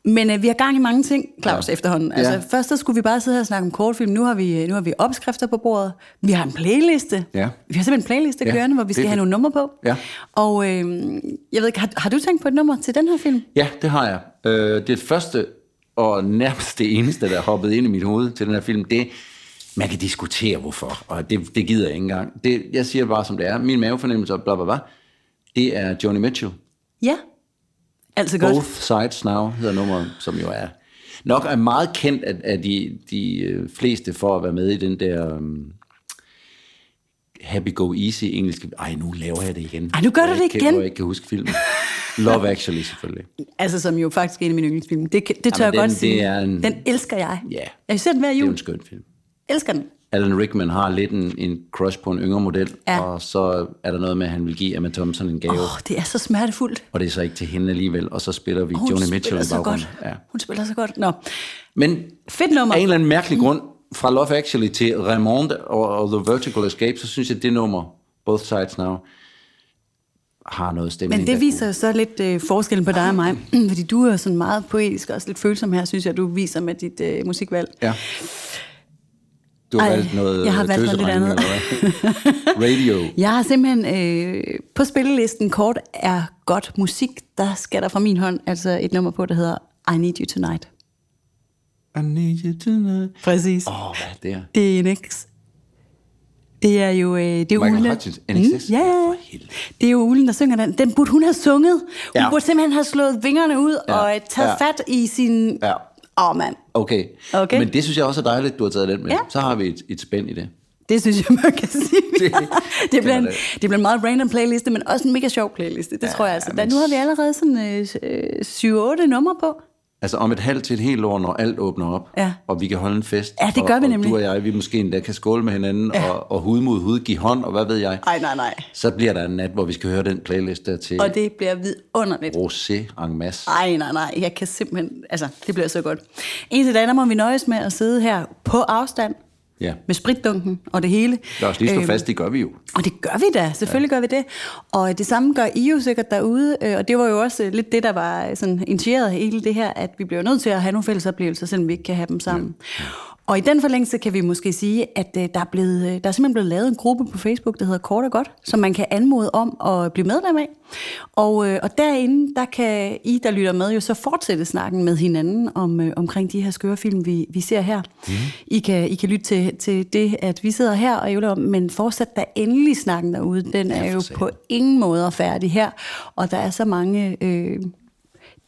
Men øh, vi har gang i mange ting, Claus, ja. efterhånden. Altså, Ja. Først så skulle vi bare sidde her og snakke om kortfilm. Nu har vi, nu har vi opskrifter på bordet. Vi har en playliste. Ja. Vi har simpelthen en playliste Ja, kørende, hvor vi det skal er have nogle numre på. Ja. Og øh, jeg ved ikke, har, har du tænkt på et nummer til den her film? Ja, det har jeg. Øh, det første og nærmest det eneste, der er hoppet ind i mit hoved til den her film, det man kan diskutere hvorfor, og det, det gider jeg ikke engang. Det, jeg siger bare, som det er. Min mavefornemmelse og bla bla bla, det er Joni Mitchell. Ja. Altså godt. Both Sides Now hedder nummeret, som jo er nok er meget kendt af, af de, de øh, fleste for at være med i den der um, Happy Go Easy engelske... Ej, nu laver jeg det igen. Ej, nu gør du det ikke- igen. Hvor jeg ikke kan huske filmen. Love Actually, selvfølgelig. [LAUGHS] Altså, som jo faktisk er en af mine yndlingsfilm. Det, det tør Jamen, jeg godt den- sige. det er en- Den elsker jeg. Ja. Jeg ser den hver Det er jul. en skøn film. Elsker den. Alan Rickman har lidt en, en crush på en yngre model, Ja. og så er der noget med, at han vil give Emma Thompson en gave, Åh, oh, det er så smertefuldt. og det er så ikke til hende alligevel, og så spiller vi Hun Joni Mitchell i baggrunden. godt. Ja. Hun spiller så godt. Nå, Men fedt nummer. af en eller anden mærkelig grund, fra Love Actually til Raymond og, og The Vertical Escape, så synes jeg, at det nummer, Both Sides Now, har noget stemning. Men det viser jo så lidt øh, forskellen på dig og mig. [CLEARS THROAT] Fordi du er sådan meget poetisk og også lidt følsom her, synes jeg, du viser med dit øh, musikvalg. Ja. Du har Ej, valgt noget jeg har valgt noget lidt andet. Radio. [LAUGHS] Jeg har simpelthen øh, på spillelisten kort er godt musik. Der skal der fra min hånd altså et nummer på, der hedder I Need You Tonight. I need you tonight. Præcis. Åh, oh, hvad er det? Det er NX. Det er jo... Øh, det er Michael Ulen. Hutchins, NXS? Mm, ja, helvede. det er jo Ulen, der synger den. Den burde hun have sunget. Hun Ja. burde simpelthen have slået vingerne ud Ja. og øh, taget ja. fat i sin... Ja. Åh, oh, mand. Okay. Okay. Men det synes jeg også er dejligt, du har taget den med. Ja. Så har vi et, et spænd i det. Det synes jeg, man kan sige. [LAUGHS] Det- [LAUGHS] Det, bliver, en, det. det bliver en meget random playliste, men også en mega sjov playliste. Det ja, tror jeg altså. men- Der, nu har vi allerede sådan øh, 7-8 numre på. Altså om et halvt til et helt år, når alt åbner op, Ja. og vi kan holde en fest. Ja, det gør og, vi og nemlig. du og jeg, vi måske endda kan skåle med hinanden, ja. og, og hud mod hud give hånd, og hvad ved jeg. Ej, nej, nej. Så bliver der en nat, hvor vi skal høre den playlist der til Og det bliver vidunderligt. Rosé en masse. Ej, nej, nej. Jeg kan simpelthen... Altså, det bliver så godt. Indtil da, der må vi nøjes med at sidde her på afstand Ja. med spritdunken og det hele. Lad os lige stå Øhm, fast, det gør vi jo. Og det gør vi da, selvfølgelig ja. gør vi det. Og det samme gør I jo sikkert derude, øh, og det var jo også øh, lidt det, der var sådan initieret hele det her, at vi bliver nødt til at have nogle fælles oplevelser, selvom vi ikke kan have dem sammen. Ja. Og i den forlængelse kan vi måske sige, at øh, der er, blevet, øh, der er simpelthen blevet lavet en gruppe på Facebook, der hedder Kort og Godt, som man kan anmode om at blive medlem af. Og, øh, og derinde, der kan I, der lytter med, jo så fortsætte snakken med hinanden om, øh, omkring de her skøre film, vi, vi ser her. Mm. I, kan, I kan lytte til, til det, at vi sidder her og ævler om, men fortsat der endelig snakken derude, den er jo på ingen måde færdig her. Og der er så mange øh,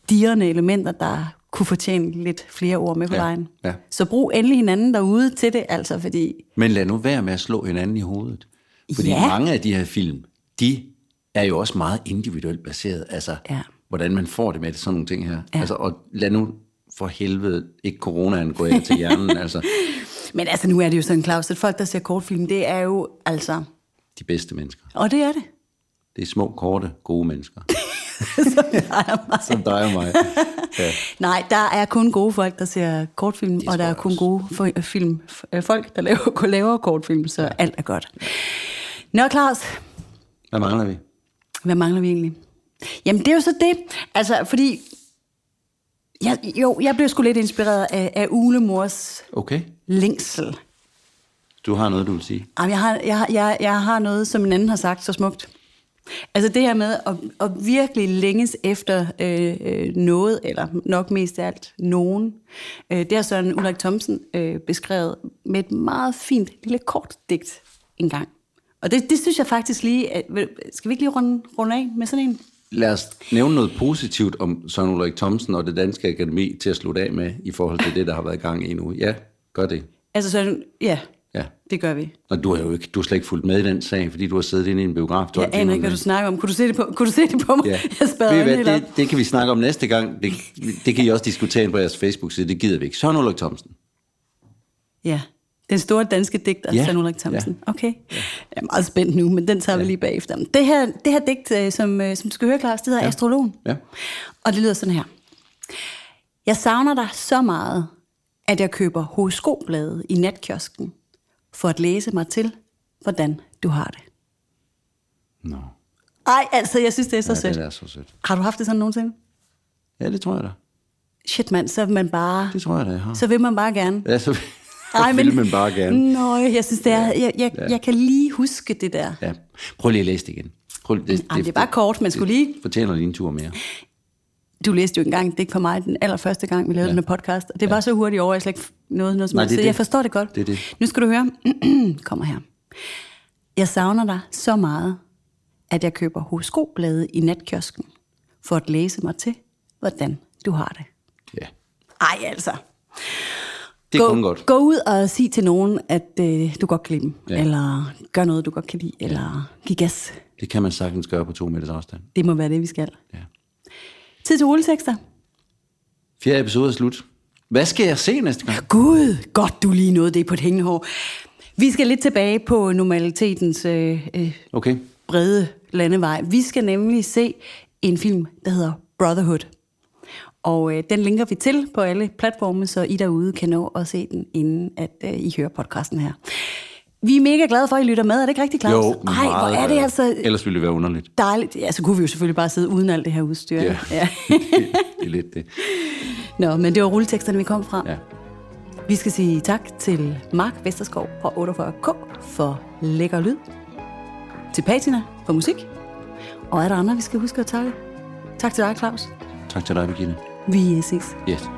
dirrende elementer, der kunne fortjene lidt flere ord med på Ja, vejen. ja. Så brug endelig hinanden derude til det, altså, fordi Men lad nu være med at slå hinanden i hovedet. Fordi Ja. mange af de her film, de er jo også meget individuelt baseret. Altså, Ja. hvordan man får det med sådan nogle ting her. Ja. Altså, og lad nu for helvede ikke coronaen gå ind til hjernen. [LAUGHS] altså, Men altså, nu er det jo sådan, Claus, at folk, der ser kortfilm, det er jo altså... de bedste mennesker. Og det er det. Det er små, korte, gode mennesker. [LAUGHS] [LAUGHS] Som jeg er mig. Som dig og mig. Ja. [LAUGHS] Nej, der er kun gode folk, der ser kortfilm, og der er kun også. gode for, film, folk, der laver, [LAUGHS] laver kortfilm, så ja. alt er godt. Nå, Claus, Hvad mangler vi? hvad mangler vi egentlig? Jamen, det er jo så det. Altså, fordi... Jeg, jo, jeg blev sgu lidt inspireret af, af ulemors Okay. længsel. Du har noget, du vil sige. Jamen, jeg, har, jeg, jeg, jeg har noget, som en anden har sagt så smukt. Altså det her med at, at virkelig længes efter øh, øh, noget, eller nok mest af alt nogen. Øh, det har Søren Ulrik Thomsen øh, beskrevet med et meget fint lille kort digt engang. Og det, det synes jeg faktisk lige... At, skal vi ikke lige runde, runde af med sådan en? Lad os nævne noget positivt om Søren Ulrik Thomsen og det danske akademi til at slutte af med, i forhold til det, der har været i gang i nu. Ja, gør det. Altså Søren, ja, Ja. det gør vi. Og du har jo ikke, du har slet ikke fulgt med i den sag, fordi du har siddet inde i en biograf. Jeg aner ikke, hvad du snakker om. Kunne du se det på, kunne du se det på mig? Ja. Jeg hvad, helt op. det, det kan vi snakke om næste gang. Det, det kan I også diskutere på jeres Facebook-side. Det gider vi ikke. Søren Ulrik Thomsen. Ja, den store danske digter, Ja, ja. Søren Ulrik Thomsen. Ja. Okay. Jeg er meget spændt nu, men den tager ja. vi lige bagefter. Det her, det her digt, øh, som, øh, som du skal høre, Claus, det hedder ja. Astrologen. Ja. Og det lyder sådan her. Jeg savner dig så meget, at jeg køber horoskopblade i natkiosken, for at læse mig til, hvordan du har det. Nå, Ej, altså, jeg synes, det er så ja, sødt. det er så sødt. Har du haft det sådan nogensinde? Ja, det tror jeg da. Shit, mand, så vil man bare... Det tror jeg da, jeg har. Så vil man bare gerne. Ja, så, [LAUGHS] Ej, så vil man bare gerne. Nå, jeg synes, det er... Jeg, jeg, jeg kan lige huske det der. Ja. Prøv lige at læse det igen. Prøv, det, det, Jamen, det er bare kort, man skulle lige... Det fortjener lige en tur mere. Du læste jo engang det for mig den allerførste gang, vi lavede ja. den podcast, og det var så hurtigt over, jeg slet ikke nåede noget som Nej, det jeg forstår det godt. Det det. Nu skal du høre. [CLEARS THROAT] Kommer her. Jeg savner dig så meget, at jeg køber horoskopblade i natkiosken, for at læse mig til, hvordan du har det. Ja, Ej, altså. det er gå, godt. Gå ud og sig til nogen, at øh, du godt kan lide dem, Ja. ja. eller gør noget, du godt kan lide, eller giv gas. Det kan man sagtens gøre på to meters afstand. Det må være det, vi skal. Ja. Tid til rulletekster. Fjerde episode er slut. Hvad skal jeg se næste gang? Gud, godt du lige nåede det på et hængende hår. Vi skal lidt tilbage på normalitetens øh, øh, Okay. brede landevej. Vi skal nemlig se en film, der hedder Brotherhood. Og øh, den linker vi til på alle platforme, så I derude kan nå at se den, inden at øh, I hører podcasten her. Vi er mega glade for, at I lytter med. Er det ikke rigtigt, Claus? Jo, Ej, hvor er det altså Ellers ville det være underligt. dejligt. Ja, så kunne vi jo selvfølgelig bare sidde uden alt det her udstyr. Ja. ja. [LAUGHS] det er lidt det. Nå, men det var rulleteksterne, vi kom fra. Ja. Vi skal sige tak til Mark Vesterskov og 48K for lækker lyd. Til Patina for musik. Og er der andre, vi skal huske at takke? Tak til dig, Claus. Tak til dig, Birgitte. Vi ses. Yes.